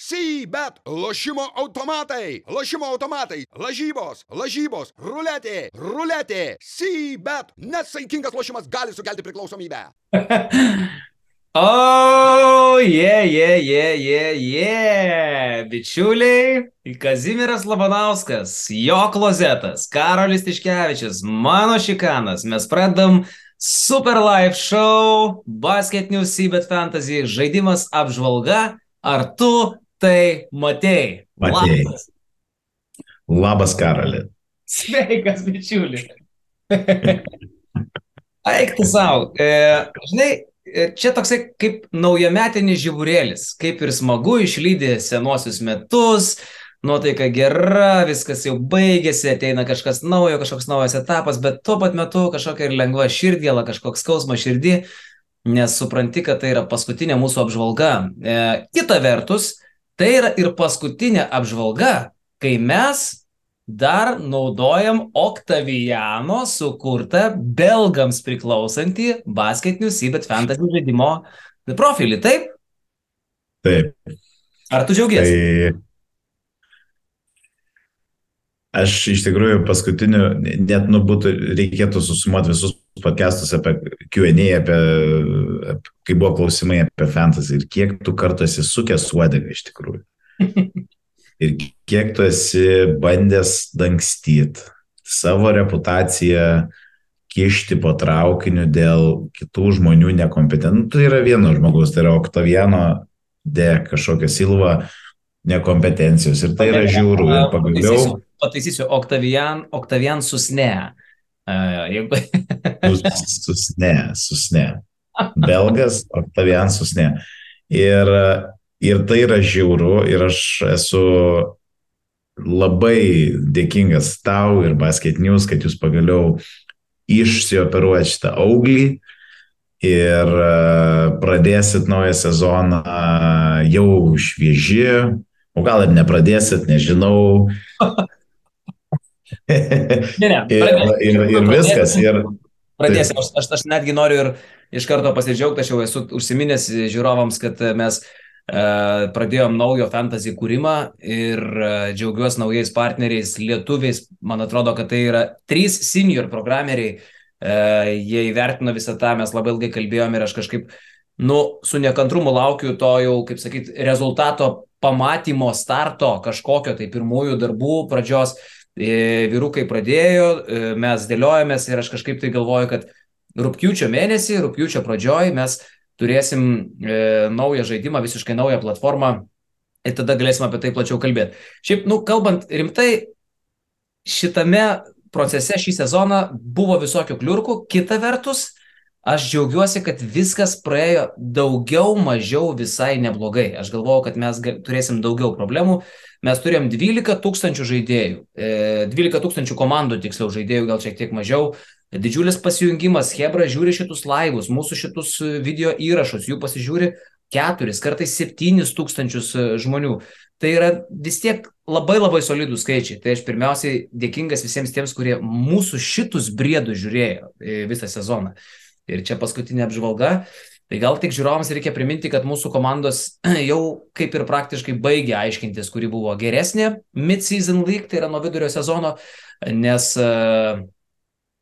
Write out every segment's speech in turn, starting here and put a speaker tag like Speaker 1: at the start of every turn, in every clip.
Speaker 1: Sybet, lošimo automatai, lošimo automatai, lažybos, lažybos, ruletė, ruletė, Sybet. Nesaikingas lošimas gali sukelti priklausomybę.
Speaker 2: O, jie, jie, jie, jie, jie. Bičiuliai, Kazimiras Labanauskas, jo klozetas, Karolis Tiškevičius, mano šikanas. Mes pradedam Super Live Show, Basket News Seabed Fantasy, žaidimas apžvalga. Ar tu tai matei?
Speaker 3: Matei.
Speaker 2: Labas.
Speaker 3: Labas, Karali.
Speaker 2: Sveikas, bičiuli. Eik tu savo. E, žinai, e, čia toksai kaip naujametinis žiburėlis. Kaip ir smagu išlydė senosius metus, nuotaika gera, viskas jau baigėsi, ateina kažkas naujo, kažkoks naujas etapas, bet tuo pat metu kažkokia ir lengva širdgėla, kažkoks skausmas širdį, nes supranti, kad tai yra paskutinė mūsų apžvalga. E, kita vertus, tai yra ir paskutinė apžvalga, kai mes dar naudojam Octaviano sukurtą belgams priklausantį basketinių Sybet Fantasy žaidimo profilį, taip?
Speaker 3: Taip.
Speaker 2: Ar tu džiaugiesi?
Speaker 3: Tai aš iš tikrųjų paskutiniu, net nu būtų, reikėtų susumuoti visus podcastus apie Q&A, apie, apie, kai buvo klausimai apie fantasy ir kiek tu kartu esi sukęs uodegą iš tikrųjų. ir kiek tu esi bandęs dangstyti savo reputaciją, kišti po traukiniu dėl kitų žmonių nekompetentų. Tai yra vieno žmogaus, tai yra Oktaviano D kažkokia silva nekompetencijos ir tai yra žiūrų. Ir pagaliau.
Speaker 2: Pataisysiu, Octavian, Octavian susne. Uh, jeigu...
Speaker 3: Sus- Susne, susne. Belgas, Octavian susne. Ir, ir tai yra žiauru ir aš esu labai dėkingas tau ir Basket News, kad jūs pagaliau išsioperuojat šitą auglį ir e, pradėsit naują sezoną jau švieži, o gal ir nepradėsit, nežinau.
Speaker 2: Ne, ne,
Speaker 3: ir,
Speaker 2: pradėsim.
Speaker 3: ir, ir viskas. Ir,
Speaker 2: Pradėsim. Aš, aš, aš netgi noriu ir iš karto pasidžiaugti, aš jau esu užsiminęs žiūrovams, kad mes uh, pradėjom naujo fantasy kūrimą ir uh, džiaugiuosi naujais partneriais, lietuviais. Man atrodo, kad tai yra trys senior programeriai. Uh, jie įvertino visą tą, mes labai ilgai kalbėjom ir aš kažkaip, nu, su nekantrumu laukiu to jau, kaip sakyt, rezultato pamatymo starto kažkokio tai pirmųjų darbų pradžios. E, Vyrukai pradėjo, e, mes dėliojamės ir aš kažkaip tai galvoju, kad rūpjūčio mėnesį, rūpjūčio pradžioj mes turėsim e, naują žaidimą, visiškai naują platformą ir tada galėsim apie tai plačiau kalbėti. Šiaip, nu, kalbant rimtai, šitame procese šį sezoną buvo visokių kliurkų, kita vertus, aš džiaugiuosi, kad viskas praėjo daugiau mažiau visai neblogai. Aš galvojau, kad mes turėsim daugiau problemų. Mes turėjom 12 tūkstančių žaidėjų, e, 12 tūkstančių komandų, tiksliau žaidėjų, gal šiek tiek mažiau. Didžiulis pasijungimas, Hebra žiūri šitus laivus, mūsų šitus e, video įrašus, jų pasižiūri keturis, kartais septynis tūkstančius e, žmonių. Tai yra vis tiek labai labai solidų skaičiai. Tai aš pirmiausiai dėkingas visiems tiems, kurie mūsų šitus briedus žiūrėjo e, visą sezoną. Ir čia paskutinė apžvalga. Tai gal tik žiūrovams reikia priminti, kad mūsų komandos jau kaip ir praktiškai baigė aiškintis, kuri buvo geresnė mid-season league, tai yra nuo vidurio sezono, nes e,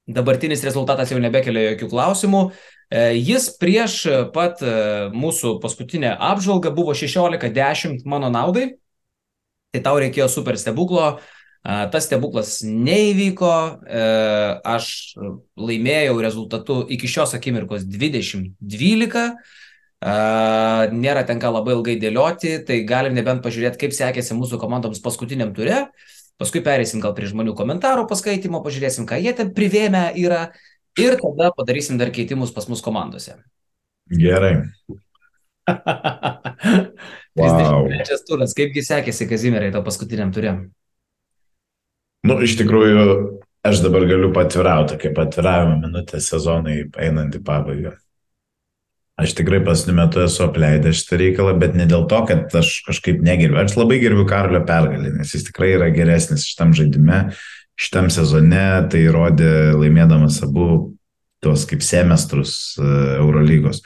Speaker 2: dabartinis rezultatas jau nebekelia jokių klausimų. E, Jis prieš pat e, mūsų paskutinę apžvalgą buvo 16-10 mano naudai, tai tau reikėjo super stebuklo, A, Tas stebuklas neįvyko, e, aš laimėjau rezultatu iki šios akimirkos 2012, a, nėra tenka labai ilgai dėlioti, tai galim nebent pažiūrėti, kaip sekėsi mūsų komandoms paskutiniam ture, paskui pereisim gal prie žmonių komentarų paskaitimo, pažiūrėsim, ką jie ten privėmę yra ir tada padarysim dar keitimus pas mus komandose.
Speaker 3: gerai.
Speaker 2: 33 turas, kaipgi sekėsi Kazimierai to paskutiniam turėm?
Speaker 3: Nu, iš tikrųjų, aš dabar galiu patvirauti, kaip atviravimo minutę sezonai einant į pabaigą. Aš tikrai pasniu metu esu apleidęs šitą reikalą, bet ne dėl to, kad aš kažkaip negerbiu. Aš labai gerbiu Karlio pergalį, nes jis tikrai yra geresnis šitam žaidime, šitam sezone, tai įrodė laimėdamas abu tuos kaip semestrus e, Eurolygos.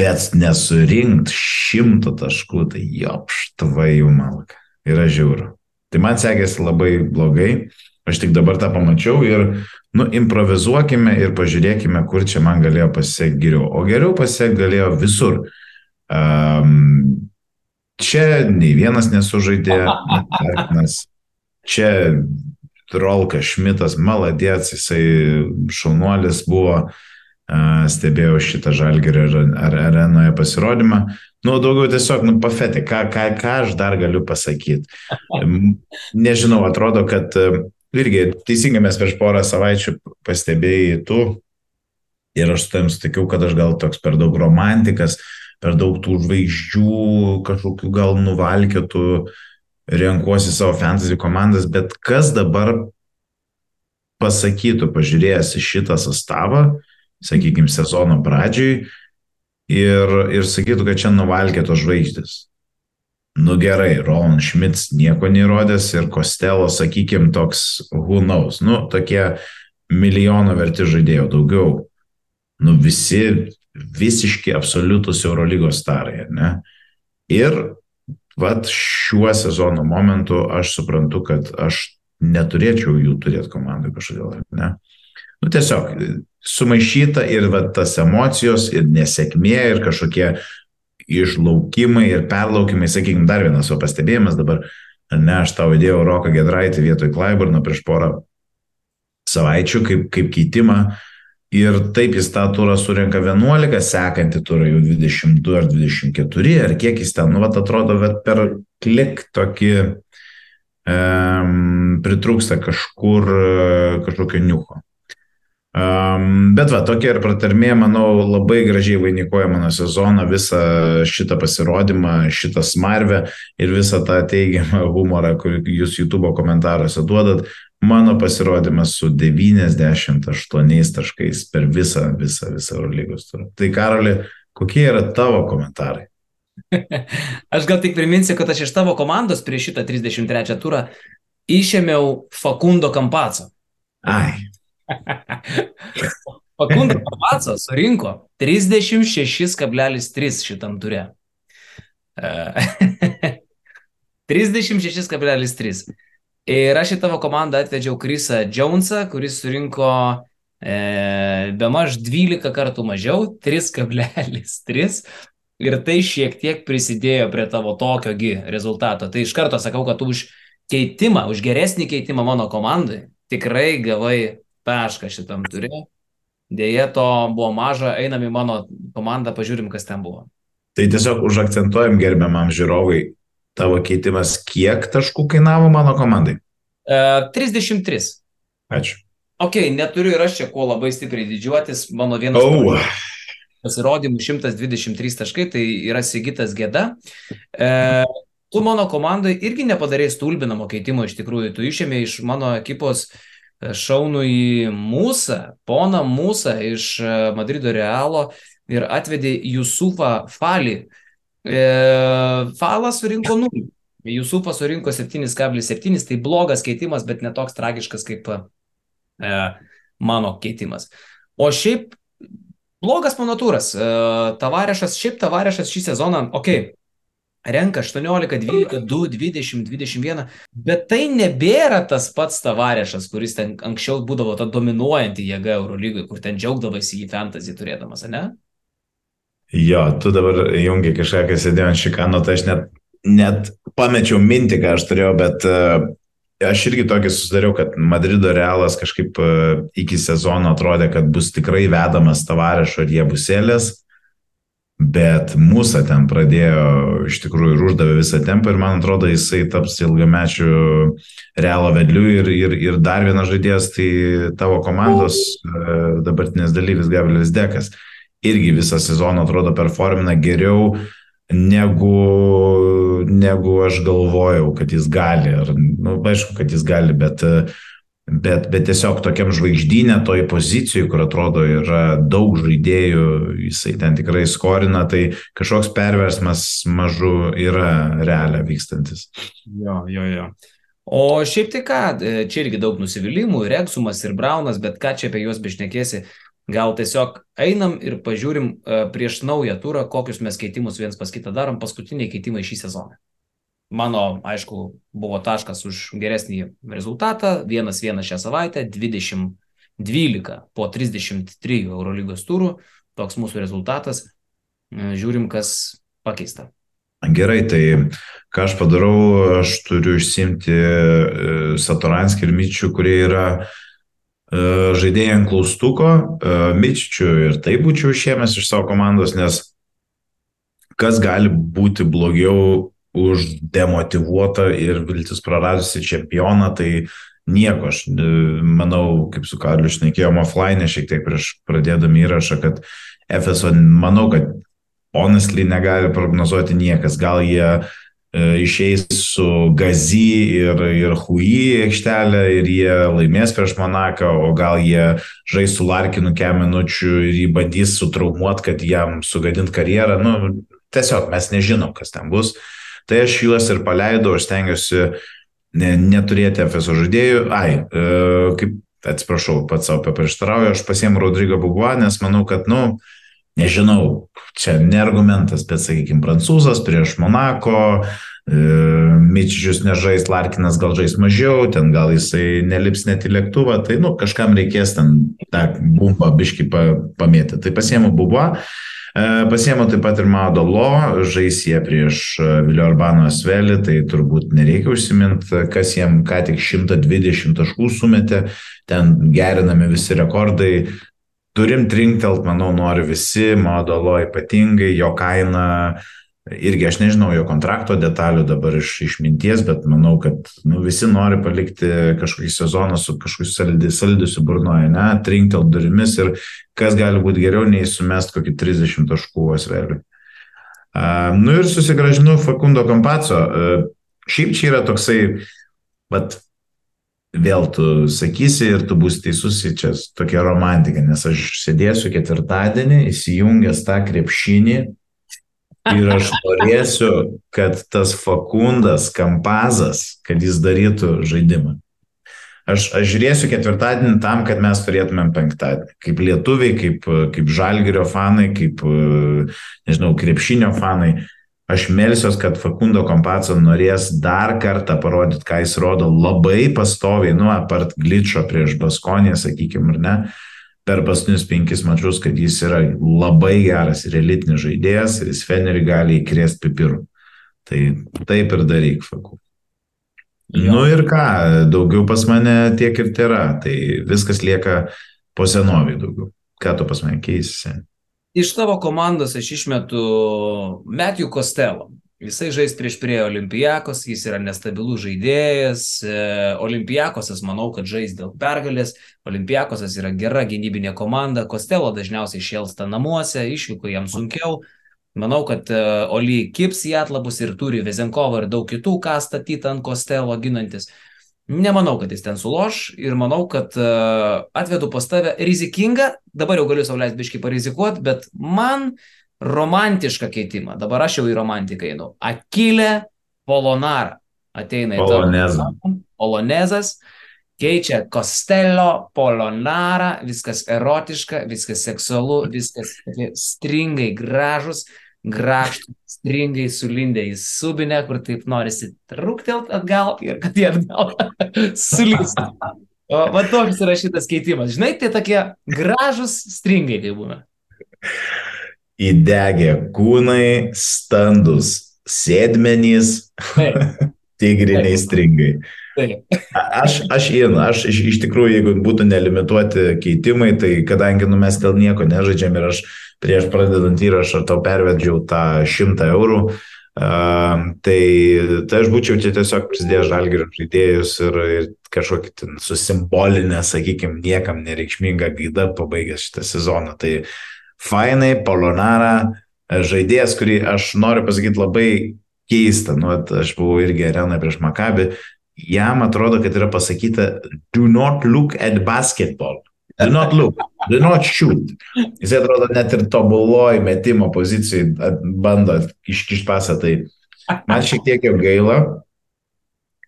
Speaker 3: Bet nesurinkt šimto taškų, tai jopštvai jų malka. Yra žiūru. Tai man sekėsi labai blogai. Aš tik dabar tą pamačiau ir, nu, improvizuokime ir pažiūrėkime, kur čia man galėjo pasiekti geriau. O geriau pasiekti galėjo visur. Um, čia nei vienas nesužaidė, nes čia Rolka Šmitas, maladėts, jisai šaunuolis buvo, stebėjau šitą žalgerį ar arenoje pasirodymą. Nu, daugiau tiesiog, nu, pafetė, ką, ką, ką aš dar galiu pasakyti. Nežinau, atrodo, kad irgi teisingai mes prieš porą savaičių pastebėjai tu ir aš tam sutikiau, kad aš gal toks per daug romantikas, per daug tų žvaigždžių, kažkokių gal nuvalkėtų, renkuosi savo fantasy komandas, bet kas dabar pasakytų, pažiūrėjęs į šitą sastavą, sakykime, sezono pradžioj ir, ir sakytų, kad čia nuvalkė tos žvaigždės. Nu gerai, Roland Schmitz nieko neįrodęs ir Kostelo, sakykime, toks who knows. Nu, tokie milijono verti žaidėjo daugiau. Nu visi visiški absoliutus Eurolygos starai, ne? Ir vat šiuo sezono momentu aš suprantu, kad aš neturėčiau jų turėti komandai kažkodėl, ne? Nu, tiesiog sumaišyta ir va, tas emocijos, ir nesėkmė, ir kažkokie išlaukimai ir perlaukimai, sakykime, dar vienas savo pastebėjimas dabar, ne, aš tau įdėjau Roką Gedraitį vietoj Klaiburno prieš porą savaičių kaip, kaip keitimą ir taip jis tą turą surenka 11, sekantį turą jau 22 ar 24, ar kiek jis ten, nu, va, atrodo, bet per klik tokį um, pritrūksta kažkur kažkokio niuko. Um, bet va, tokia ir pratarmė, manau, labai gražiai vainikuoja mano sezoną, visą šitą pasirodymą, šitą smarvę ir visą tą teigiamą humorą, kurį jūs YouTube komentaruose duodat. Mano pasirodymas su 98 taškais per visą, visą, visą Eurolygos turą. Tai Karoli, kokie yra tavo komentarai?
Speaker 2: Aš gal tik priminsiu, kad aš iš tavo komandos prieš šitą 33 turą išėmiau Fakundo Kampaco.
Speaker 3: Ai.
Speaker 2: Fakundo Pavaco surinko 36,3 šitam turė. 36,3. Ir aš į tavo komandą atvedžiau Krisą Jonesą, kuris surinko e, be maž 12 kartų mažiau, 3,3. Ir tai šiek tiek prisidėjo prie tavo tokiogi rezultato. Tai iš karto sakau, kad už keitimą, už geresnį keitimą mano komandai tikrai gavai tašką šitam turė. Deja, to buvo maža, einam į mano komandą, pažiūrim, kas ten buvo.
Speaker 3: Tai tiesiog užakcentuojam gerbiamam žiūrovui, tavo keitimas kiek taškų kainavo mano komandai?
Speaker 2: E, 33.
Speaker 3: Ačiū.
Speaker 2: Ok, neturiu ir aš čia kuo labai stipriai didžiuotis, mano vienas
Speaker 3: oh.
Speaker 2: pasirodymų 123 taškai, tai yra Sigitas Geda. E, tu mano komandai irgi nepadarėjai stulbinamo keitimo iš tikrųjų, tu išėmė iš mano ekipos uh, šaunų į Mūsą, poną Mūsą iš e, Madrido Realo ir atvedė Jusufą Falį. E, Falas surinko 0. Jusufas surinko 7,7, tai blogas keitimas, bet netoks tragiškas kaip e, mano keitimas. O šiaip blogas mano turas. E, tavarešas, šiaip tavarešas šį sezoną, okei, okay, renka 18, 12, 2, 20, 21, bet tai nebėra tas pats tavarešas, kuris ten anksčiau būdavo ta dominuojanti jėga Eurolygoje, kur ten džiaugdavosi į fantasy turėdamas, ne?
Speaker 3: Jo, tu dabar jungi kažką, kas sėdėjo ant šikano, tai aš net, net pamečiau mintį, ką aš turėjau, bet uh, aš irgi tokį susidariau, kad Madrido realas kažkaip uh, iki sezono atrodė, kad bus tikrai vedamas tavarešo ir jie busėlės bet mūsų ten pradėjo iš tikrųjų ir uždavė visą tempą ir man atrodo jisai taps ilgamečių realo vedliu ir, ir, ir dar vienas žaidėjas, tai tavo komandos e, dabartinės dalyvis Gavrielis Dekas. Irgi visą sezoną atrodo performina geriau negu, negu aš galvojau, kad jis gali. Ar, nu, aišku, kad jis gali, bet uh, Bet, bet tiesiog tokiam žvaigždynė toj pozicijoje, kur atrodo yra daug žaidėjų, jisai ten tikrai skorina, tai kažkoks perversmas mažu yra realia vykstantis.
Speaker 2: Jo, jo, jo. O šiaip tai ką, čia irgi daug nusivylimų, ir Eksumas, ir Braunas, bet ką čia apie juos bešnekėsi. Gal tiesiog einam ir pažiūrim e, prieš naują turą, kokius mes keitimus viens pas kitą darom, paskutiniai keitimai šį sezoną. Mano, aišku, buvo taškas už geresnį rezultatą, vienas vienas šią savaitę, 20-12 po 33 Eurolygos turų, toks mūsų rezultatas, e, žiūrim, kas pakeista.
Speaker 3: Gerai, tai ką aš padarau, aš turiu išsimti e, Satoranskį ir Myčių, kurie yra E, žaidėjai ant klaustuko, e, Mičičių ir tai būčiau išėmęs iš savo komandos, nes kas gali būti blogiau už demotivuotą ir viltis praradusi čempioną, tai nieko. Aš e, manau, kaip su Karliu šnekėjom offline šiek tiek prieš pradėdami įrašą, kad FSO, manau, kad honestly negali prognozuoti niekas. Gal jie uh, E, išeis su Gazi ir, ir Hui aikštelė ir jie laimės prieš Monaką, o gal jie žais su Larkinu kem minučių ir jį bandys sutraumuot, kad jam sugadint karjerą. Nu, tiesiog mes nežinom, kas ten bus. Tai aš juos ir paleidau, aš stengiuosi ne, neturėti FSO žaidėjų. Ai, e, kaip, atsiprašau, pats savo paprieštarauju, aš pasiemu Rodrygą Bugua, nes manau, kad, nu, nežinau, čia ne argumentas, bet, sakykime, prancūzas prieš Monako, e, Mičičius nežais, Larkinas gal žais mažiau, ten gal jisai nelips net į lėktuvą, tai, nu, kažkam reikės ten tą bumbą biški pa, pamėti. Tai pasiemu Bubuą. E, pasiemu taip pat ir Maudolo, žais jie prieš e, Vilio Urbano Svelį, tai turbūt nereikia užsiminti, kas jiem ką tik 120 taškų sumetė, ten gerinami visi rekordai, turim trinktelt, manau, nori visi, modalo ypatingai, jo kaina, irgi aš nežinau jo kontrakto detalių dabar iš, iš minties, bet manau, kad nu, visi nori palikti kažkokį sezoną su kažkokiu saldysiu burnoje, ne, trinktelt durimis ir kas gali būti geriau nei sumest kokį 30 taškų asveliui. Uh, nu ir susigražinu Fakundo Kompaco. Uh, šiaip čia yra toksai, bet vėl tu sakysi ir tu būsi teisus, čia tokia romantika, nes aš sėdėsiu ketvirtadienį, įsijungęs tą krepšinį ir aš norėsiu, kad tas Fakundas, Kampazas, kad jis darytų žaidimą. Aš, aš žiūrėsiu ketvirtadienį tam, kad mes turėtumėm penktadienį. Kaip lietuviai, kaip, kaip žalgerio fanai, kaip, nežinau, krepšinio fanai. Aš melsiuos, kad Fakundo Kompaco norės dar kartą parodyti, ką jis rodo labai pastoviai, nu, apart glitčio prieš Baskonį, sakykime, ar ne, per paskutinius penkis mačius, kad jis yra labai geras ir elitinis žaidėjas ir jis Fenerį gali įkrėsti pipirų. Tai taip ir daryk, Faku. Jo. Nu ir ką, daugiau pas mane tiek ir yra, tai viskas lieka po senoviai daugiau. Ką tu pas mane keisi?
Speaker 2: Iš tavo komandos aš išmetu Matthew Costello. Jisai žais prieš prie Olimpijakos, jis yra nestabilus žaidėjas. E, Olimpijakosas manau, kad žais dėl pergalės. Olimpijakosas yra gera gynybinė komanda. Costello dažniausiai šėlsta namuose, išvyko jam sunkiau. Manau, kad e, Oli kips į atlabus ir turi Vezenkovą ir daug kitų, ką statyti ant Costello ginantis. Nemanau, kad jis ten suloš ir manau, kad uh, atvedu pas tave rizikingą, dabar jau galiu sauliaisti biškai parizikuoti, bet man romantišką keitimą, dabar aš jau į romantiką einu. Akilė Polonara ateina į
Speaker 3: Polonezą.
Speaker 2: Polonezas keičia Costello, Polonara, viskas erotiška, viskas seksualu, viskas stringai gražus grakštų, stringai sulindę į subinę, kur taip norisi truktelt atgal ir kad jie atgal sulysta. O va toks yra šitas keitimas. Žinai, tai tokie gražus stringai tai būna.
Speaker 3: Įdegė kūnai, standus sėdmenys, tigriniai stringai. Aš, aš įinu, aš iš, iš tikrųjų, jeigu būtų nelimituoti keitimai, tai kadangi nu, mes dėl nieko nežaidžiam ir aš prieš pradedant įrašą tau pervedžiau tą šimtą eurų, uh, tai, tai aš būčiau čia tiesiog prisidėjęs žalgerio žaidėjus ir, ir kažkokį susimbolinę, sakykime, niekam nereikšmingą gaidą pabaigęs šitą sezoną. Tai fainai, Polonara, žaidėjas, kurį aš noriu pasakyti labai keista, nu, aš buvau irgi arenoje prieš Makabį, jam atrodo, kad yra pasakyta do not look at basketball. Do not look, do not shoot. Jis atrodo net ir tobuloji metimo pozicijai bando iškišti pasą. Tai man šiek tiek jau gaila,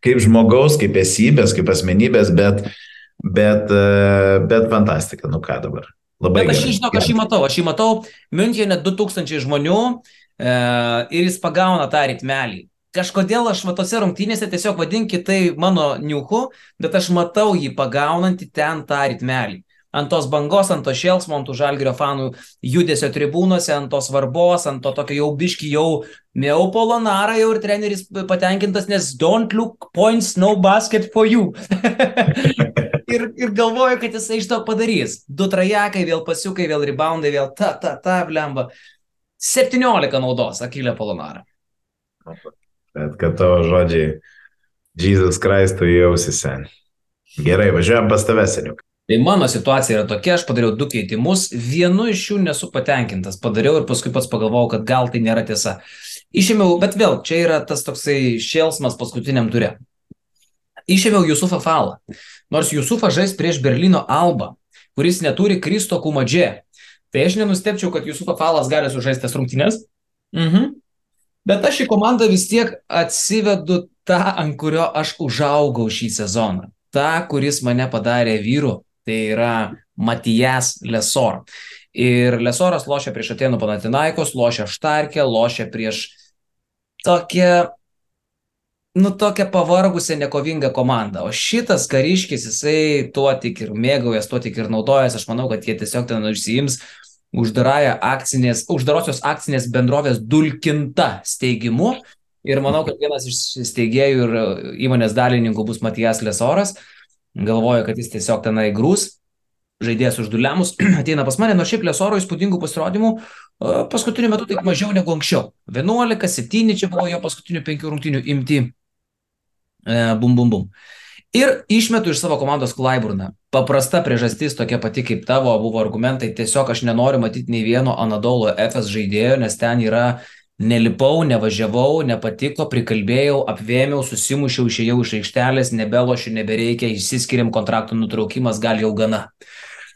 Speaker 3: kaip žmogaus, kaip esybės, kaip asmenybės, bet, bet, e, bet fantastika. Nu ką dabar? Labai
Speaker 2: Bet aš jį žinau, aš jį matau, aš jį matau, Münchenė 2000 žmonių e, ir jis pagauna tą ritmelį. Kažkodėl aš va tose rungtynėse tiesiog vadinkit tai mano niuchu, bet aš matau jį pagaunantį ten tą ritmelį. Ant tos bangos, ant to šėlsmo, ant tų žalgerio fanų judesio tribūnose, ant tos svarbos, ant to tokio jau biški jau mėjau polonarą jau ir treneris patenkintas, nes don't look points, no basket for you. ir, ir galvoju, kad jisai iš to padarys. Du trajekai, vėl pasiukai, vėl reboundai, vėl ta, ta, ta, blemba. 17 naudos, Akilė Polonara.
Speaker 3: Bet kad tavo žodžiai Jesus ausis sen. Gerai, važiuojam pas tave, seniuk.
Speaker 2: Tai mano situacija yra tokia, aš padariau du keitimus, vienu iš jų nesu patenkintas, padariau ir paskui pats pagalvojau, kad gal tai nėra tiesa. Išėmiau, bet vėl, čia yra tas toksai šėlsmas paskutiniam turė. Išėmiau Jusufą Falą. Nors Jusufas žais prieš Berlyno Alba, kuris neturi Kristo Kumadžė. Tai aš nenustepčiau, kad Jusufas Falas gali sužaisti tas rungtynes. Mhm. Bet aš į komandą vis tiek atsivedu tą, ant kurio aš užaugau šį sezoną. Ta, kuris mane padarė vyru, tai yra Matijas Lesor. Ir Lesoras lošia prieš Atenų Panatinaikos, lošia Štarkę, lošia prieš tokią, nu, tokią pavargusią, nekovingą komandą. O šitas kariškis, jisai tuo tik ir mėgaujas, tuo tik ir naudojas. Aš manau, kad jie tiesiog ten užsiims akcinės, uždarosios akcinės bendrovės Dulkinta steigimu. Ir manau, kad vienas iš steigėjų ir įmonės dalininkų bus Matijas Lesoras. Galvoju, kad jis tiesiog tenai grūs, žaidėjas užduliamus, ateina pas mane, nors šiaip Lesoro įspūdingų pasirodymų paskutiniu metu taip mažiau negu anksčiau. 11, 7 čia buvo jo paskutinių 5 rungtinių imti. Bum, bum, bum. Ir išmetu iš savo komandos Klaiburną. Paprasta priežastis tokia pati kaip tavo buvo argumentai. Tiesiog aš nenoriu matyti nei vieno Anadolo FS žaidėjo, nes ten yra nelipau, nevažiavau, nepatiko, prikalbėjau, apvėmiau, susimušiau, išėjau iš aikštelės, nebelošiu, nebereikia, išsiskiriam kontraktų nutraukimas, gal jau gana.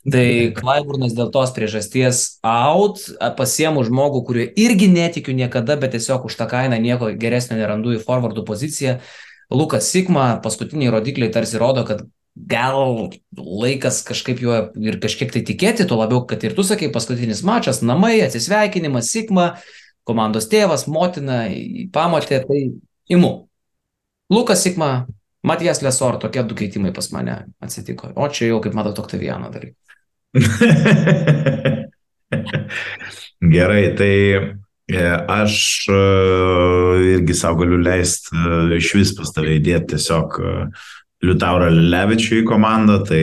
Speaker 2: Tai Klaiburnas dėl tos priežasties out, pasiemu žmogų, kuriuo irgi netikiu niekada, bet tiesiog už tą kainą nieko geresnio nerandu į forwardų poziciją. Lukas Sigma, paskutiniai rodikliai tarsi rodo, kad gal laikas kažkaip juo ir kažkiek tai tikėti, tuo labiau, kad ir tu sakai, paskutinis mačas, namai, atsisveikinimas, Sigma, komandos tėvas, motina, pamatė, tai imu. Lukas Sigma, Matijas Lesor, tokie du keitimai pas mane atsitiko. O čia jau, kaip matot, Oktaviano dalykai.
Speaker 3: Gerai, tai Aš irgi savo galiu leisti iš vis pas tave įdėti tiesiog Liutaurą Levičių į komandą, tai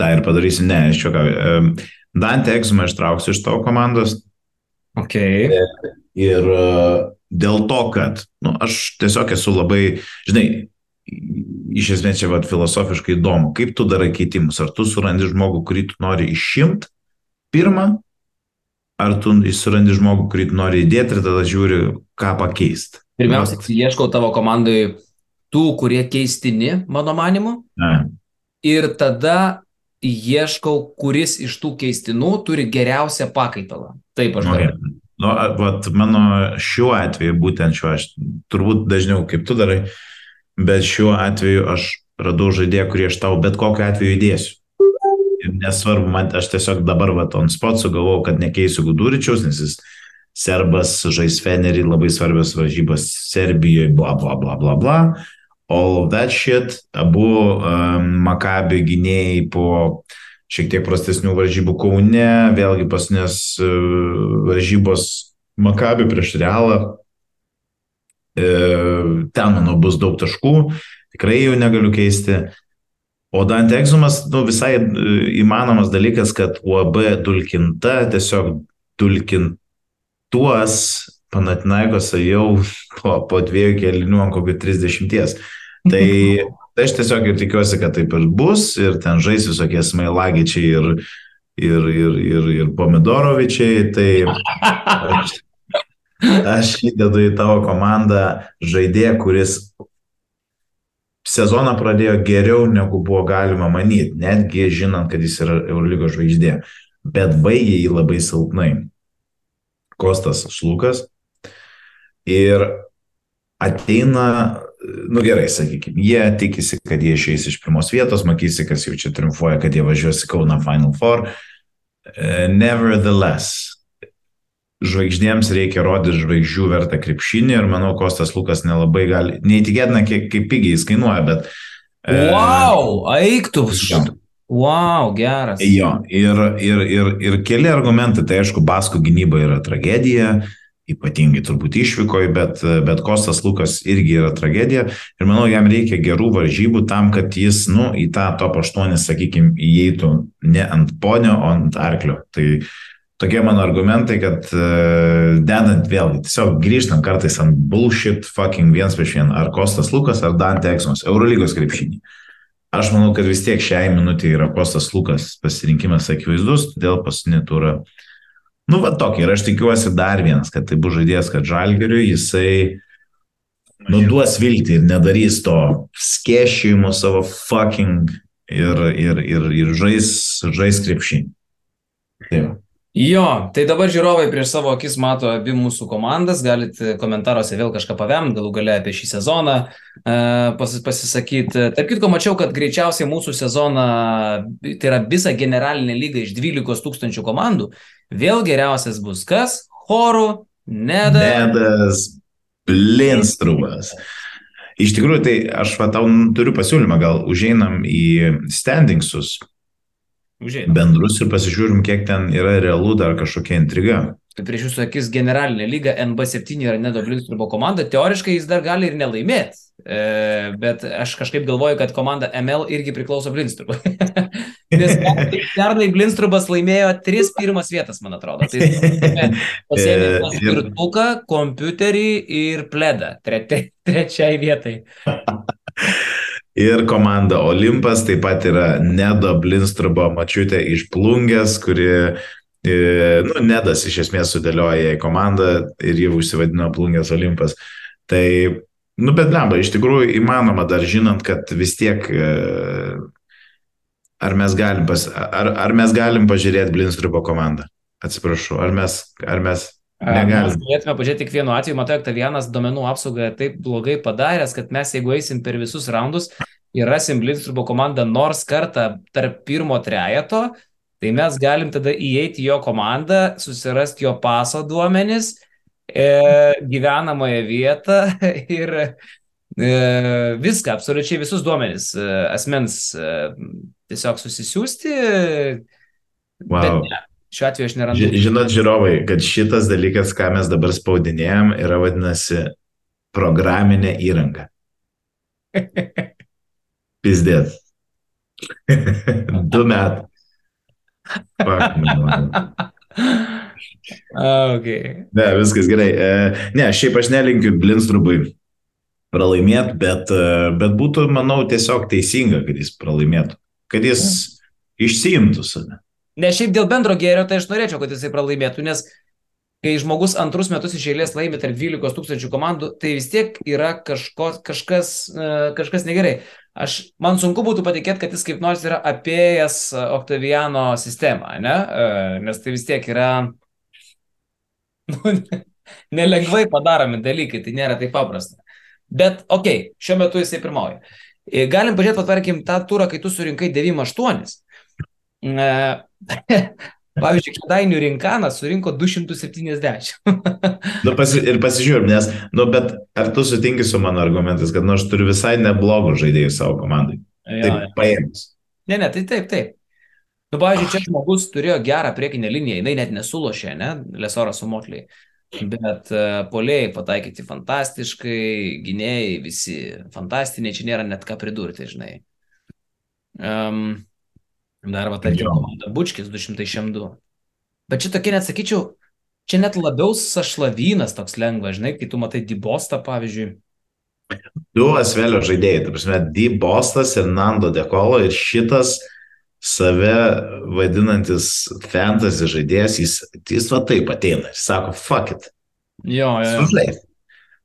Speaker 3: tą ir padarysiu. Ne, iš čia ką. Dante Exumą ištrauksiu iš tavo komandos.
Speaker 2: Ok.
Speaker 3: Ir dėl to, kad nu, aš tiesiog esu labai, žinai, iš esmės čia vat, filosofiškai įdomu, kaip tu darai keitimus. Ar tu surandi žmogų, kurį tu nori išimti pirmą, ar tu surandi žmogų, kurį tu nori įdėti ir tada žiūri, ką pakeisti.
Speaker 2: Pirmiausia, ieškau tavo komandai tų, kurie keistini, mano manimu.
Speaker 3: Na.
Speaker 2: Ir tada ieškau, kuris iš tų keistinų turi geriausią pakaitalą. Taip aš darau.
Speaker 3: Okay. Nu, vat, mano šiuo atveju, būtent šiuo, aš turbūt dažniau kaip tu darai, bet šiuo atveju aš radau žaidėją, kurį aš tau bet kokiu atveju įdėsiu. Ir nesvarbu, man aš tiesiog dabar va on spot sugalvojau, kad nekeisiu Guduričiaus, nes jis serbas žais Fenerį, labai svarbios varžybos Serbijoje, bla bla bla bla bla. All of that shit, abu um, Makabi gynėjai po šiek tiek prastesnių varžybų Kaune, vėlgi pasnės uh, varžybos Makabi prieš Realą. E, ten, manau, bus daug taškų, tikrai jau negaliu keisti. O Dante Exumas, nu, visai įmanomas dalykas, kad UAB dulkinta, tiesiog dulkintuos Panatinaikose jau po, po dviejų kelinių ant kokių 30. Tai, tai aš tiesiog ir tikiuosi, kad taip ir bus, ir ten žais visokie smailagičiai ir, ir, ir, ir, ir pomidorovičiai. Tai aš, aš įdedu į tavo komandą žaidėją, kuris sezoną pradėjo geriau negu buvo galima manyti, netgi žinant, kad jis yra Eurolygos žvaigždė, bet baigė jį labai silpnai. Kostas Šlukas. Ir ateina, nu gerai, sakykime, jie tikisi, kad jie išeis iš pirmos vietos, matysi, kas jau čia triumfuoja, kad jie važiuos į Kauną Final Four. E, Nevertheless, žvaigždėms reikia rodyti žvaigždžių vertą krepšinį ir manau, Kostas Lukas nelabai gali, neįtikėtina, kiek, kaip pigiai jis kainuoja, bet... e,
Speaker 2: Wow, aiktų.
Speaker 3: Jo.
Speaker 2: Wow, geras.
Speaker 3: Jo, ir, ir, ir, ir keli argumentai, tai aišku, Basko gynyba yra tragedija, ypatingai turbūt išvykoje, bet, bet Kostas Lukas irgi yra tragedija ir manau, jam reikia gerų varžybų tam, kad jis, nu, į tą top 8, sakykime, įeitų ne ant ponio, o ant arklio. Tai tokie mano argumentai, kad uh, dedant vėlgi, tiesiog grįžtant kartais ant bullshit fucking viens prieš vieną, ar Kostas Lukas, ar Dante Exons, Eurolygos krepšinį. Aš manau, kad vis tiek šiai minutė yra Kostas Lukas pasirinkimas akivaizdus, todėl paskutinį turą. Nu, va tokį. Ir aš tikiuosi dar vienas, kad tai bus žaidėjas, kad Žalgiriui jisai nuduos viltį ir nedarys to skėšimo savo fucking ir, ir, ir, ir žais, žais krepšinį. Tai va.
Speaker 2: Jo, tai dabar žiūrovai prieš savo akis mato abi mūsų komandas, galite komentaruose vėl kažką pavem, galų gale apie šį sezoną e, pas, pasisakyti. Tarp kitko, mačiau, kad greičiausiai mūsų sezoną, tai yra visa generalinė lyga iš 12 tūkstančių komandų, vėl geriausias bus kas? Chorų, Neda.
Speaker 3: Nedas Blinstrubas. Iš tikrųjų, tai aš va, tau turiu pasiūlymą, gal užeinam į standingsus
Speaker 2: Užėjai.
Speaker 3: bendrus ir pasižiūrim, kiek ten yra realu dar kažkokia intriga.
Speaker 2: Tai prieš jūsų akis generalinė lyga NB7 yra Nedo Blinstrubo komanda, teoriškai jis dar gali ir nelaimėti. E, bet aš kažkaip galvoju, kad komanda ML irgi priklauso Blinstrubui. Nes pernai Blinstrubas laimėjo tris pirmas vietas, man atrodo. Tai pasėmė
Speaker 3: E, ir-
Speaker 2: spirtuką, kompiuterį ir pledą tre, tre, trečiai vietai.
Speaker 3: Ir komanda Olimpas taip pat yra Nedo Blinstrubo mačiutė iš Plungės, kuri, e, nu, Nedas iš esmės sudėlioja į komandą ir jau užsivadino Plungės Olimpas. Tai, nu, bet lemba, iš tikrųjų įmanoma dar žinant, kad vis tiek e, ar mes galim, pas, ar, ar mes galim pažiūrėti Blinstrubo komandą. Atsiprašau, ar mes, ar mes
Speaker 2: Mes
Speaker 3: negalim.
Speaker 2: galėtume pažiūrėti tik vienu atveju, matau, kad vienas domenų apsaugą taip blogai padaręs, kad mes jeigu eisim per visus raundus ir rasim Blinstrubo komandą nors kartą tarp pirmo trejeto, tai mes galim tada įeiti jo komandą, susirasti jo paso duomenis, e, gyvenamąją vietą ir viską, absoliučiai visus duomenis e, asmens e, tiesiog susisiųsti.
Speaker 3: Wow.
Speaker 2: Ne, šiuo atveju aš nerandu.
Speaker 3: Ži- Žinot, žiūrovai, kad šitas dalykas, ką mes dabar spaudinėjom, yra vadinasi programinė įranga. Pizdėt. du metai.
Speaker 2: Okay.
Speaker 3: Ne, viskas gerai. E, Ne, šiaip aš nelinkiu Blinstrubui pralaimėti, bet, e, bet būtų, manau, tiesiog teisinga, kad jis pralaimėtų. Kad jis išsiimtų save.
Speaker 2: Ne šiaip dėl bendro gėrio, tai aš norėčiau, kad jisai pralaimėtų, nes kai žmogus antrus metus iš eilės laimi tarp 12 tūkstančių komandų, tai vis tiek yra kažko, kažkas, e, kažkas negerai. Aš, man sunku būtų patikėti, kad jis kaip nors yra apėjęs Octaviano sistemą, ne? E, Nes tai vis tiek yra nu, nelengvai padaromi dalykai, tai nėra taip paprasta. Bet, okei, okay, šiuo metu jisai pirmauja. E, Galim pažiūrėti, va, tarkim, tą turą, kai tu surinkai 9-8. E, Pavyzdžiui, Kėdainių rinkanas surinko 270.
Speaker 3: Nu, pasi, ir pasižiūrėm, nes, nu, bet ar tu sutinki su mano argumentais, kad, nu, aš turiu visai neblogų žaidėjų savo komandai.
Speaker 2: Jo,
Speaker 3: Taip, paėmus.
Speaker 2: Ne, ne, tai taip, taip. Nu, pavyzdžiui, čia žmogus turėjo gerą priekinę liniją, jinai net nesulošė, ne, Lesoras su Motliai. Bet uh, polėjai pataikyti fantastiškai, gynėjai visi fantastiniai, čia nėra net ką pridurti, žinai. Um, dar va, tarkim, komanda Bučkis 202. Bet čia tokie, net sakyčiau, čia net labiau sašlavynas toks lengvas, žinai, kai tu matai Dibostą, pavyzdžiui.
Speaker 3: Du Asvelio žaidėjai, tai prasme, D. Bostas ir Nando Dekolo ir šitas save vadinantis fantasy žaidėjas, jis, jis va taip ateina ir sako, fuck it.
Speaker 2: Jo, jo.
Speaker 3: Sužaist.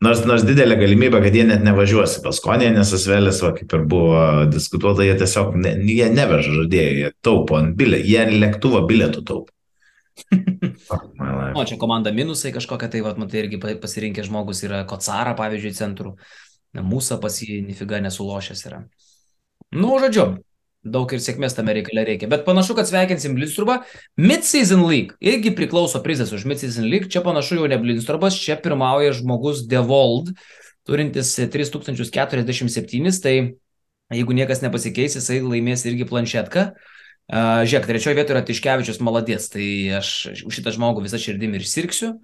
Speaker 3: Nors, nors didelė galimybė, kad jie net nevažiuos į Paskonę, nes Asvelis, va, kaip ir buvo diskutuota, jie tiesiog ne, jie neveža žaidėjų, jie taupo ant bilietų, jie lėktuvo bilietų taupo.
Speaker 2: O čia komanda minusai kažkokia, tai vat, matai, irgi pa- pasirinkęs žmogus yra Kocara, pavyzdžiui, centrų. Mūsų pas jį nifiga nesulošęs yra. Nu, žodžiu, Daug ir sėkmės tame reikale reikia. Bet panašu, kad sveikinsim Blindstrubą. Mid-season league. Irgi priklauso prizas už Mid-season league. Čia panašu jau ne Blindstrubas, čia pirmauja žmogus Devold, turintis 3047. Tai jeigu niekas nepasikeis, jisai laimės irgi planšetką. Uh, žiūrėk, trečioje vietoje yra Tiškevičius maladės, tai aš už šitą žmogų visą širdimi ir sirksiu.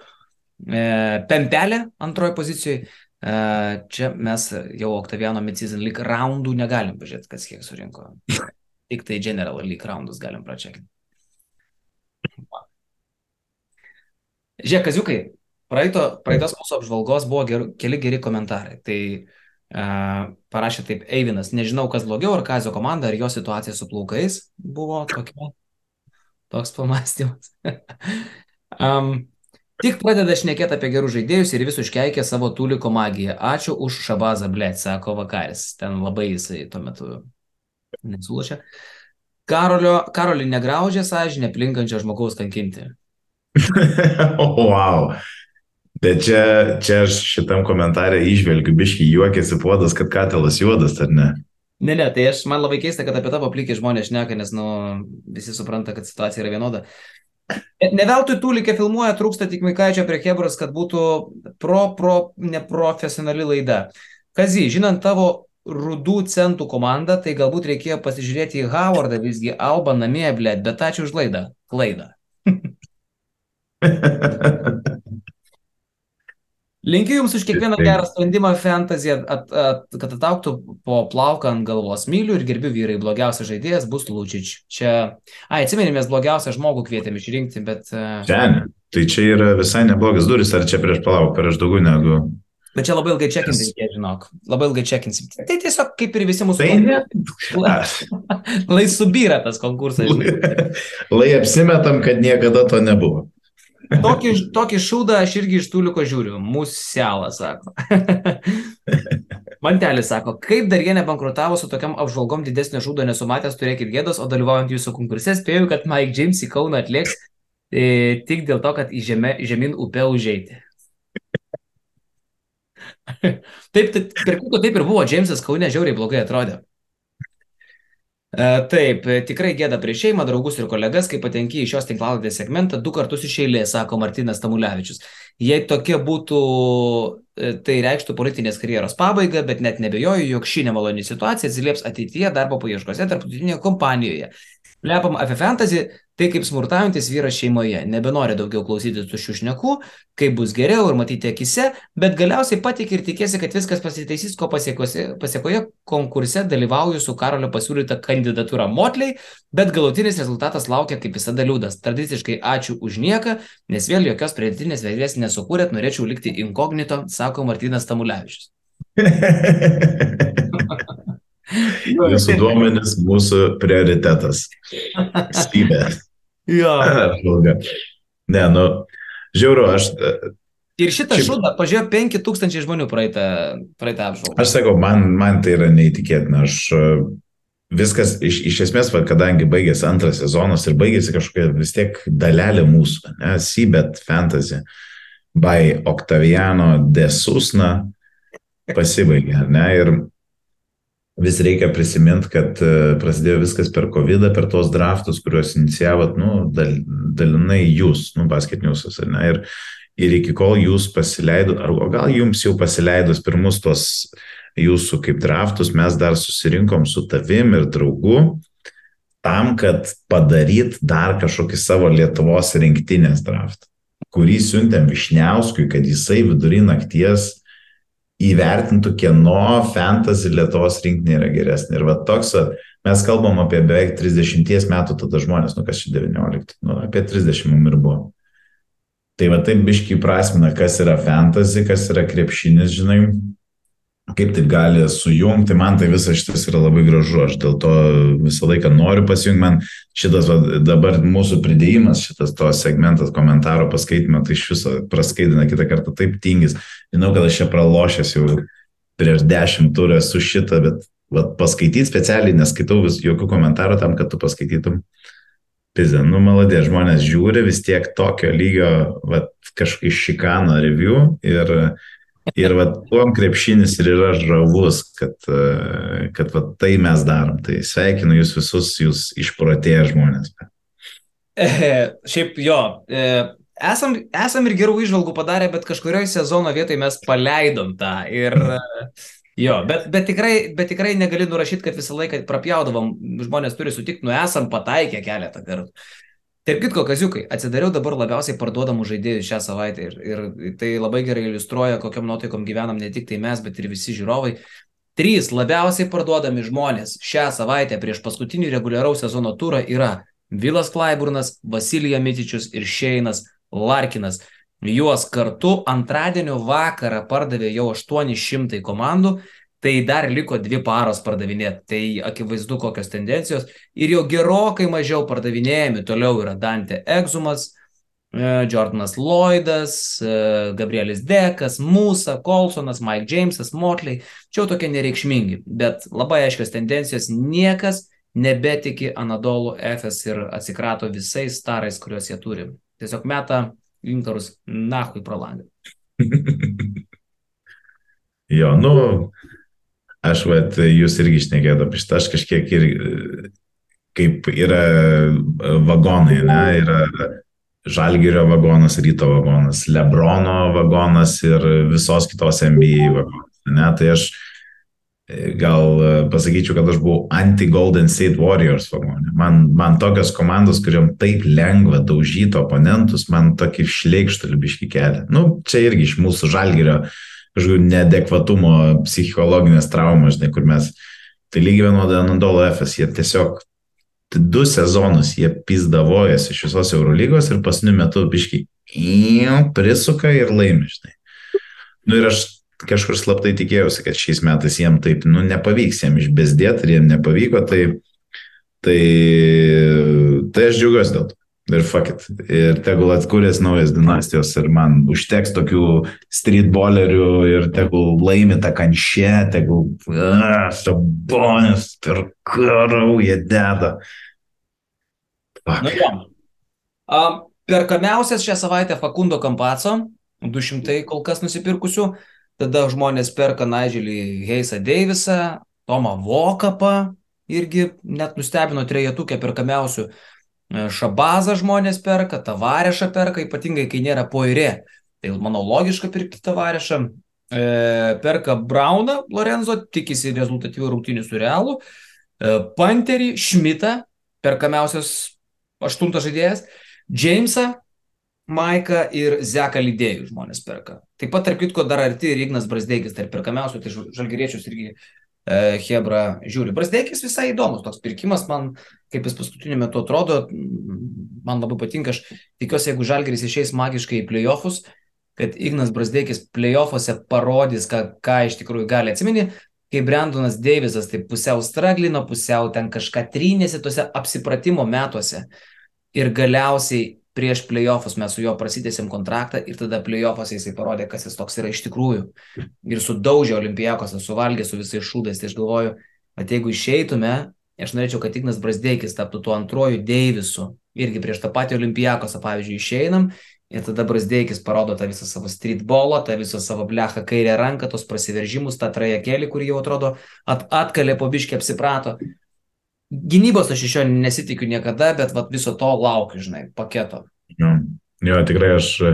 Speaker 2: E, Pempelė antroje pozicijoje. Čia mes jau Octaviano Mid-Season League raundų negalim pažiūrėti, kas kiek surinko. Tik tai General League raundus galim pračekinti. Žiūrėk, kaziukai, praeito, praeitos mūsų apžvalgos buvo ger, keli geri komentarai. Tai uh, parašė taip Eivinas, nežinau, kas blogiau, ar Kazio komanda, ar jo situacija su plaukais buvo tokia, toks pamastymas. um, Tik pradeda šnekėti apie gerus žaidėjus ir vis užkeikė savo tuliko magiją. Ačiū už šabazą, blėt, sako vakaris. Ten labai jisai tuo metu nesulašė. Karolio, Karolį negraužė sąžinę plinkančio žmogaus kankinti.
Speaker 3: oh, wow. Bet čia, čia aš šitam komentarė išvelgiu, biški juokėsi puodas, kad katilas juodas, ar ne?
Speaker 2: Ne, ne, tai aš man labai keista, kad apie tavo plikį žmonės šneka, nes, nu, visi supranta, kad situacija yra vienoda. Ne veltui Tulikė filmuoja, trūksta tik Mikaičio prie Hebros, kad būtų pro, pro, neprofesionali laida. Kazy, žinant tavo rudų centų komandą, tai galbūt reikėjo pasižiūrėti į Howardą, visgi Alba namie, blėt, bet ačiū už laidą. Klaidą. Linkiu Jums už kiekvieną gerą sprendimą fantasy, at, at, at, kad atauktų po plauką ant galvos. Myliu ir gerbiu vyrai. Blogiausias žaidėjas bus Lūčič. Čia, ai, atsimenėmės, blogiausią žmogų kvietėm išrinkti, bet...
Speaker 3: Čia, tai čia yra visai neblogas duris, ar čia prieš palauk, prieš daugiau negu...
Speaker 2: Bet čia labai ilgai čekinti reikia, žinok. Labai ilgai čekinsim. Tai tiesiog kaip ir visi mūsų...
Speaker 3: Tai ne.
Speaker 2: Lai subyra tas konkursas.
Speaker 3: Lai apsimetam, kad niekada to nebuvo.
Speaker 2: Tokį, tokį šūdą aš irgi iš tuliko žiūriu. Muselą, sako. Mantelis sako, kaip dar jie nebankrutavo su tokiam apžvalgom didesnio žūdo nesumatęs, turėkit gėdos, o dalyvaujant jūsų konkurse spėjau, kad Mike James į Kauną atlieks e, tik dėl to, kad į žemė, žemyn upę užeiti. taip, taip, per kuko taip ir buvo, Jamesas Kaune žiauriai blogai atrodė. E, taip, e, tikrai gėda prieš šeimą, draugus ir kolegas, kai patenki į šios tinklaladės segmentą du kartus iš eilės, sako Martinas Tamulevičius. Jei tokia būtų, e, tai reikštų politinės karjeros pabaigą, bet net nebejoju, jog ši nemaloni situacija atsilieps ateityje darbo paieškose tarptautinėje kompanijoje. Lepam apie fantasy, tai kaip smurtaujantis vyras šeimoje. Nebenori daugiau klausyti tuščių šnekų, kaip bus geriau ir matyti akise, bet galiausiai patik ir tikėsi, kad viskas pasitaisys, ko pasiekoje konkurse dalyvauju su Karolio pasiūlyta kandidatūra Motliai, bet galutinis rezultatas laukia kaip visada liūdas. Tradiciškai ačiū už nieką, nes vėl jokios pridėtinės vertės nesukūrėt, norėčiau likti inkognito, sako Martinas Tamulevičius.
Speaker 3: Jūsų duomenys mūsų prioritetas. Stybė.
Speaker 2: Jo.
Speaker 3: Ne, nu, žiauru, aš.
Speaker 2: Ir šitą šiaip... šūdą pažiūrėjo 5000 žmonių praeitą, praeitą apžvalgą.
Speaker 3: Aš sakau, man, man tai yra neįtikėtina. Aš viskas, iš, iš esmės, va, kadangi baigėsi antras sezonas ir baigėsi kažkokia vis tiek dalelė mūsų, ne, Sibet Fantasy by Octaviano de Susna pasibaigė, ne, ir vis reikia prisiminti, kad e, prasidėjo viskas per COVID, per tos draftus, kuriuos inicijavot, nu, dal, dalinai jūs, nu, basket newsas, ar ne? Ir, ir iki kol jūs pasileidot, ar gal jums jau pasileidus pirmus tos jūsų kaip draftus, mes dar susirinkom su tavim ir draugu tam, kad padaryt dar kažkokį savo Lietuvos rinktinės draftą, kurį siuntėm Višniauskui, kad jisai vidury nakties įvertintų, kieno fantasy Lietuvos rinkinė yra geresnė. Ir va toks, mes kalbam apie beveik 30 metų tada žmonės, nu kas čia 19, nu apie 30 mum ir buvo. Tai va taip biškai prasmina, kas yra fantasy, kas yra krepšinis, žinai, kaip taip gali sujungti, man tai visas šitas yra labai gražu, aš dėl to visą laiką noriu pasijungti, man šitas va, dabar mūsų pridėjimas, šitas to segmentas komentaro paskaitimo, tai iš viso praskaidina kitą kartą taip tingis, žinau, kad aš čia pralošęs jau prieš dešimt turę su šitą, bet va, paskaityti specialiai neskaitau vis jokių komentarų tam, kad tu paskaitytum. Pizė, nu maladė, žmonės žiūri vis tiek tokio lygio, va, kažkokį šikano review ir Ir va, tuom krepšinis ir yra žavus, kad, e, kad va, tai mes darom. Tai sveikinu jūs visus, jūs išprotėję žmonės.
Speaker 2: E, šiaip jo, e, esam, esam ir gerų išvalgų padarę, bet kažkurioje sezono vietoje mes paleidom tą. Ir, e, jo, bet, bet, tikrai, bet tikrai negali nurašyti, kad visą laiką prapjaudavom, žmonės turi sutikti, nu esam pataikę keletą kartų. Taip kitko, kaziukai, atsidariau dabar labiausiai parduodamų žaidėjų šią savaitę ir, ir tai labai gerai iliustruoja, kokiam nuotaikom gyvenam ne tik tai mes, bet ir visi žiūrovai. Trys labiausiai parduodami žmonės šią savaitę prieš paskutinį reguliaraus sezono turą yra Vilas Klaiburnas, Vasilija Mitičius ir Šeinas Larkinas. Juos kartu antradienio vakarą pardavė jau 800 komandų tai dar liko dvi paros pardavinėti. Tai akivaizdu kokios tendencijos. Ir jau gerokai mažiau pardavinėjami toliau yra Dante Egzumas, e, Jordanas Lloydas, e, Gabrielis Dekas, Musa, Colsonas, Mike Jamesas, Motley. Čia jau tokie nereikšmingi, bet labai aiškios tendencijos. Niekas nebetiki Anadolu FS ir atsikrato visais starais, kuriuos jie turi. Tiesiog meta inkarus nahui pro langą.
Speaker 3: jo, nu, Aš, vat, jūs irgi išnekėjote apie šitą, aš kažkiek ir kaip yra vagonai, ne, yra Žalgirio vagonas, Ryto vagonas, Lebrono vagonas ir visos kitos NBA vagonas. Ne, tai aš gal pasakyčiau, kad aš buvau anti-Golden State Warriors vagonė. Man, man tokios komandos, kuriuom taip lengva daužyti oponentus, man tokį šleikštulį biški kelia. Nu, čia irgi iš mūsų Žalgirio uh, kažkokių nedekvatumo, psichologinės traumas, žinai, kur mes, tai lygiai vienodai Anadolo FS, jie tiesiog du sezonus jie pizdavojasi iš visos Eurolygos ir pasniu metu biški prisuka ir laimi, žinai. Nu ir aš kažkur slaptai tikėjausi, kad šiais metais jiem taip, nu, nepavyks jiem išbesdėti ir jiem nepavyko, tai, tai, tai aš džiaugiuosi dėl to. Ir fuck it. Ir tegul atskūrės naujas dinastijos ir man užteks tokių streetballerių ir tegul laimi tą kanšę, tegul sabonės per karau jie deda.
Speaker 2: Fuck. Nu, ja. um, perkamiausias šią savaitę Fakundo Kampaco, 200 kol kas nusipirkusių, tada žmonės perka Nigelį Heisą Deivisą, Tomą Vokapą, irgi net nustebino trejetukė perkamiausių. E, šabazą žmonės perka, tavarešą perka, ypatingai kai nėra poirė. Tai manau logiška pirkti tavarešą. E, perka Brauną Lorenzo, tikisi rezultatyvių rungtynių su Realu. E, Panterį, Šmitą, perkamiausias aštuntas žaidėjas. Jamesą, Maiką ir Zeką lydėjų žmonės perka. Taip pat, tarp kitko, dar arti ir Ignas Brasdeikis, tarp perkamiausių, tai žalgeriečius irgi E, Hebra žiūri. Brasdeikis visai įdomus toks pirkimas, man kaip jis paskutiniu metu atrodo, man labai patinka, aš tikiuosi, jeigu Žalgeris išeis magiškai į playoffus, kad Ignas Brasdeikis playoffuose parodys, ką, ką iš tikrųjų gali. Atsimeni, kai Brandonas Deivisas taip pusiau straglino, pusiau ten kažką trynėsi tuose apsipratimo metuose ir galiausiai prieš playoffus mes su juo prasitėsim kontraktą ir tada playoffuose jisai parodė, kas jis toks yra iš tikrųjų. Ir sudaužė olimpijakos, suvalgė su visais šūdais. Tai aš galvoju, kad jeigu išeitume, aš norėčiau, kad Ignas Brasdeikis taptų tuo antroju Deivisu. Irgi prieš tą patį olimpijakosą, pavyzdžiui, išeinam ir tada Brasdeikis parodo tą visą savo streetbolą, tą visą savo blechą kairę ranką, tos prasiveržimus, tą trajekelį, kurį jau atrodo at, atkalė po biškį apsiprato. Gynybos aš iš jo nesitikiu niekada, bet vat, viso to laukiu, žinai, paketo.
Speaker 3: Jo, jo tikrai aš e,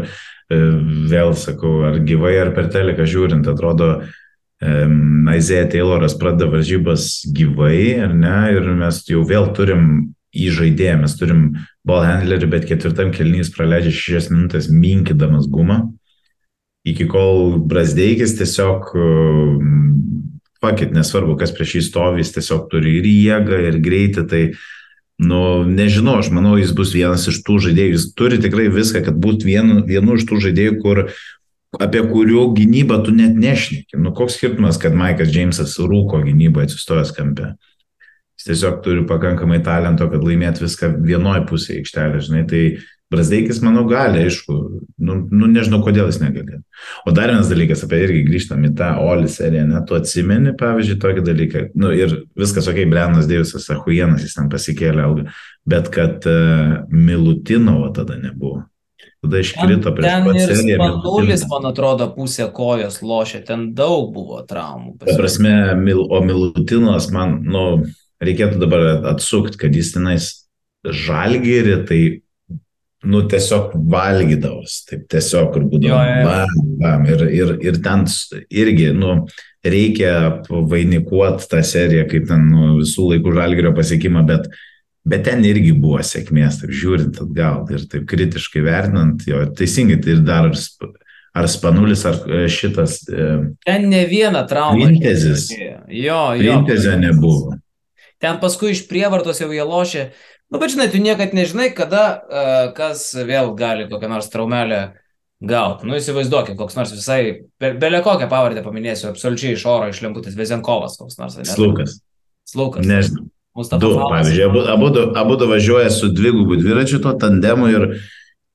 Speaker 3: vėl sakau, ar gyvai, ar per teleką žiūrint, atrodo, um, Aizėja Tayloras pradeda varžybas gyvai, ar ne, ir mes jau vėl turim įžaidėją, mes turim ball handlerį, bet ketvirtam kelnys praleidžia šešias minutės minkydamas gumą. Iki kol Brasdeikis tiesiog pakit, nesvarbu, kas prieš jį stovi, jis tiesiog turi ir jėgą, ir greitį, tai, nu, nežinau, aš manau, jis bus vienas iš tų žaidėjų, jis turi tikrai viską, kad būtų vienu, vienu iš tų žaidėjų, kur apie kurių gynybą tu net nešneki. Nu, koks skirtumas, kad Maikas Džeimsas rūko gynyboje atsistojęs kampe. Jis tiesiog turi pakankamai talento, kad laimėtų viską vienoje pusėje aikštelė, žinai, tai Brasdeikis, manau, gali, aišku, nu, nu nežinau, kodėl jis negali. O dar vienas dalykas, apie irgi grįžtam į tą Oli seriją, ne, tu atsimeni, pavyzdžiui, tokį dalyką, nu ir viskas, okei, okay, Brenas Deivisas, Ahujenas, jis ten pasikėlė algą, bet kad uh, Milutinovo tada nebuvo. Tada iškrito prieš
Speaker 2: Ten ir
Speaker 3: seriją.
Speaker 2: Spanulis, man atrodo, pusę kojos lošė, ten daug buvo traumų.
Speaker 3: Ta prasme, Mil, o Milutinas man, nu, reikėtų dabar atsukti, kad jis tenais žalgyrį, tai, nu, tiesiog valgydavos, taip tiesiog, kur būdavo. Bam, bam, ir, ir, ir ten irgi, nu, reikia vainikuoti tą seriją kaip ten nu, visų laikų žalgyrio pasiekimą, bet, bet ten irgi buvo sėkmės, taip žiūrint atgal ir taip kritiškai vertinant, jo, teisingai, tai ir dar ar, sp- ar Spanulis, ar e, šitas e,
Speaker 2: Ten ne viena trauma.
Speaker 3: Printezis.
Speaker 2: Jo, jo.
Speaker 3: Printezio nebuvo.
Speaker 2: Ten paskui iš prievartos jau jie lošė. Nu, bet žinai, tu niekad nežinai, kada uh, kas vėl gali kokią nors traumelę gauti. Nu, įsivaizduokit, koks nors visai, be, belė kokią pavardę paminėsiu, absoliučiai iš oro, iš lemputės, Vezenkovas koks nors. ane?
Speaker 3: Slukas.
Speaker 2: Slukas.
Speaker 3: Nežinau. Du, pavyzdžiui, abu, abu, abu du važiuoja su dvigubu dviračiu, to tandemu ir,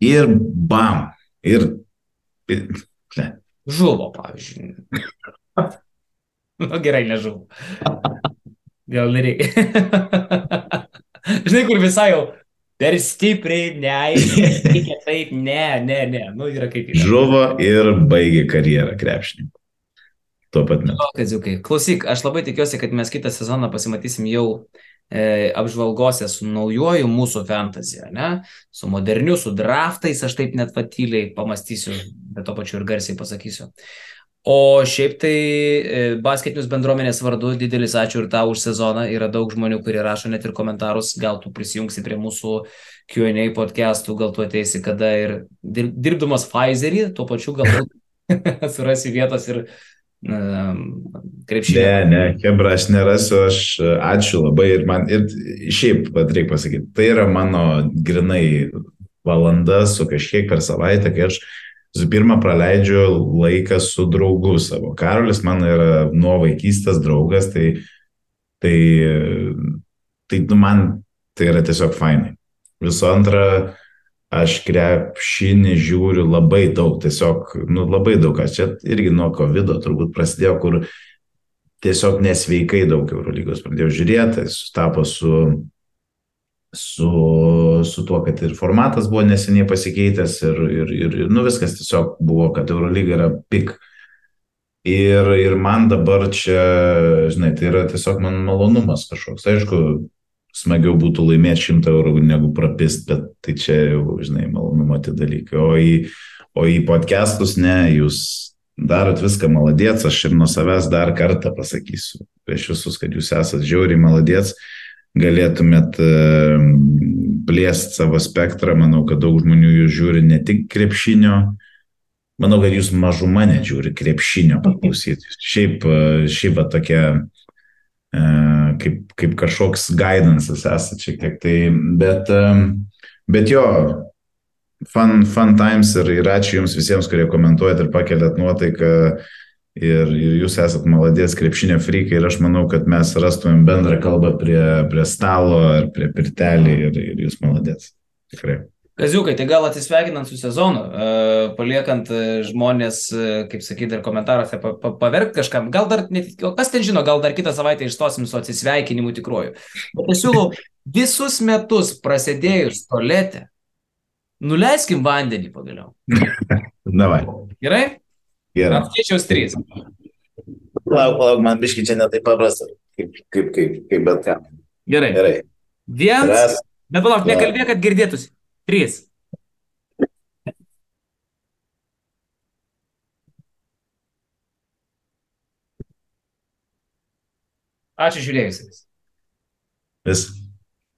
Speaker 3: ir bam. Ir, ir ne.
Speaker 2: Žuvo, pavyzdžiui. nu, gerai, nežuvo. Gal nereikia. Žinai, kur visai jau per stipriai, ne, reikia taip, ne, ne, ne. Nu, yra kaip yra.
Speaker 3: žuvo ir baigė karjerą krepšininkų. Tuo pat metu.
Speaker 2: O, Kadziukai, klausyk, aš labai tikiuosi, kad mes kitą sezoną pasimatysim jau e, apžvalgose su naujoju mūsų fantasy, ne? Su moderniu, su draftais, aš taip net patyliai pamastysiu, bet to pačiu ir garsiai pasakysiu. O šiaip tai e, basketinius bendruomenės vardu didelis ačiū ir tau už sezoną. Yra daug žmonių, kurie rašo net ir komentarus, gal tu prisijungsi prie mūsų Q&A podcastų, gal tu ateisi kada ir dir- dirbdamas Pfizerį, tuo pačiu galbūt surasi vietos ir um, krepšinio.
Speaker 3: Ne, ne, Hebra, aš nerasiu, aš ačiū labai ir man, ir šiaip, pat reikia pasakyti, tai yra mano grinai valanda su kažkiek per savaitę, kai aš visų pirma praleidžiu laiką su draugu savo. Karolis man yra nuo vaikystės draugas, tai, tai, tai nu, man tai yra tiesiog fainai. Visų antra, aš krepšinį žiūriu labai daug, tiesiog, nu, labai daug, aš čia irgi nuo COVID turbūt prasidėjo, kur tiesiog nesveikai daug Eurolygos pradėjau žiūrėti, sutapo su, su, su tuo, kad ir formatas buvo neseniai pasikeitęs ir, ir, ir, ir nu, viskas tiesiog buvo, kad Eurolyga yra pik. Ir, ir man dabar čia, žinai, tai yra tiesiog man malonumas kažkoks. Aišku, smagiau būtų laimėti 100 eurų negu prapist, bet tai čia jau, žinai, malonumo tie dalykai. O į, o į podcastus ne, jūs darot viską maladėts, aš ir nuo savęs dar kartą pasakysiu prieš visus, kad jūs esate žiauriai maladėts, galėtumėt e, plėsti savo spektrą, manau, kad daug žmonių jūs žiūri ne tik krepšinio, manau, kad jūs mažuma nežiūri krepšinio paklausyti. Šiaip, e, šiaip va tokia e, kaip, kaip kažkoks guidances esate šiek tiek tai, bet, e, bet jo, fun, fun times ir, ir ačiū Jums visiems, kurie komentuojat ir pakeliat nuotaiką. Ir, ir jūs esat maladės krepšinio frikai ir aš manau, kad mes rastumėm bendrą kalbą prie, prie stalo ar prie pirtelį ir, ir jūs maladės. Tikrai.
Speaker 2: Kaziukai, tai gal atsisveikinant su sezonu, e, paliekant e, žmonės, e, kaip sakyti, dar komentaruose pa, pa, paverk kažkam, gal dar, net, kas ten žino, gal dar kitą savaitę išstosim su atsisveikinimu tikruoju. Bet aš siūlau visus metus prasidėjus tolete, nuleiskim vandenį pagaliau.
Speaker 3: Davai.
Speaker 2: Gerai?
Speaker 3: Gerai.
Speaker 2: Apskaičiaus trys.
Speaker 3: Lauk, lauk, man biškai čia netai paprasta. Kaip, kaip, kaip, kaip bet ką.
Speaker 2: Gerai.
Speaker 3: Gerai.
Speaker 2: Vienas.
Speaker 3: Ras.
Speaker 2: Bet palauk, nekalbėk, kad girdėtųsi. Trys. Ačiū žiūrėjusiais.
Speaker 3: Vis.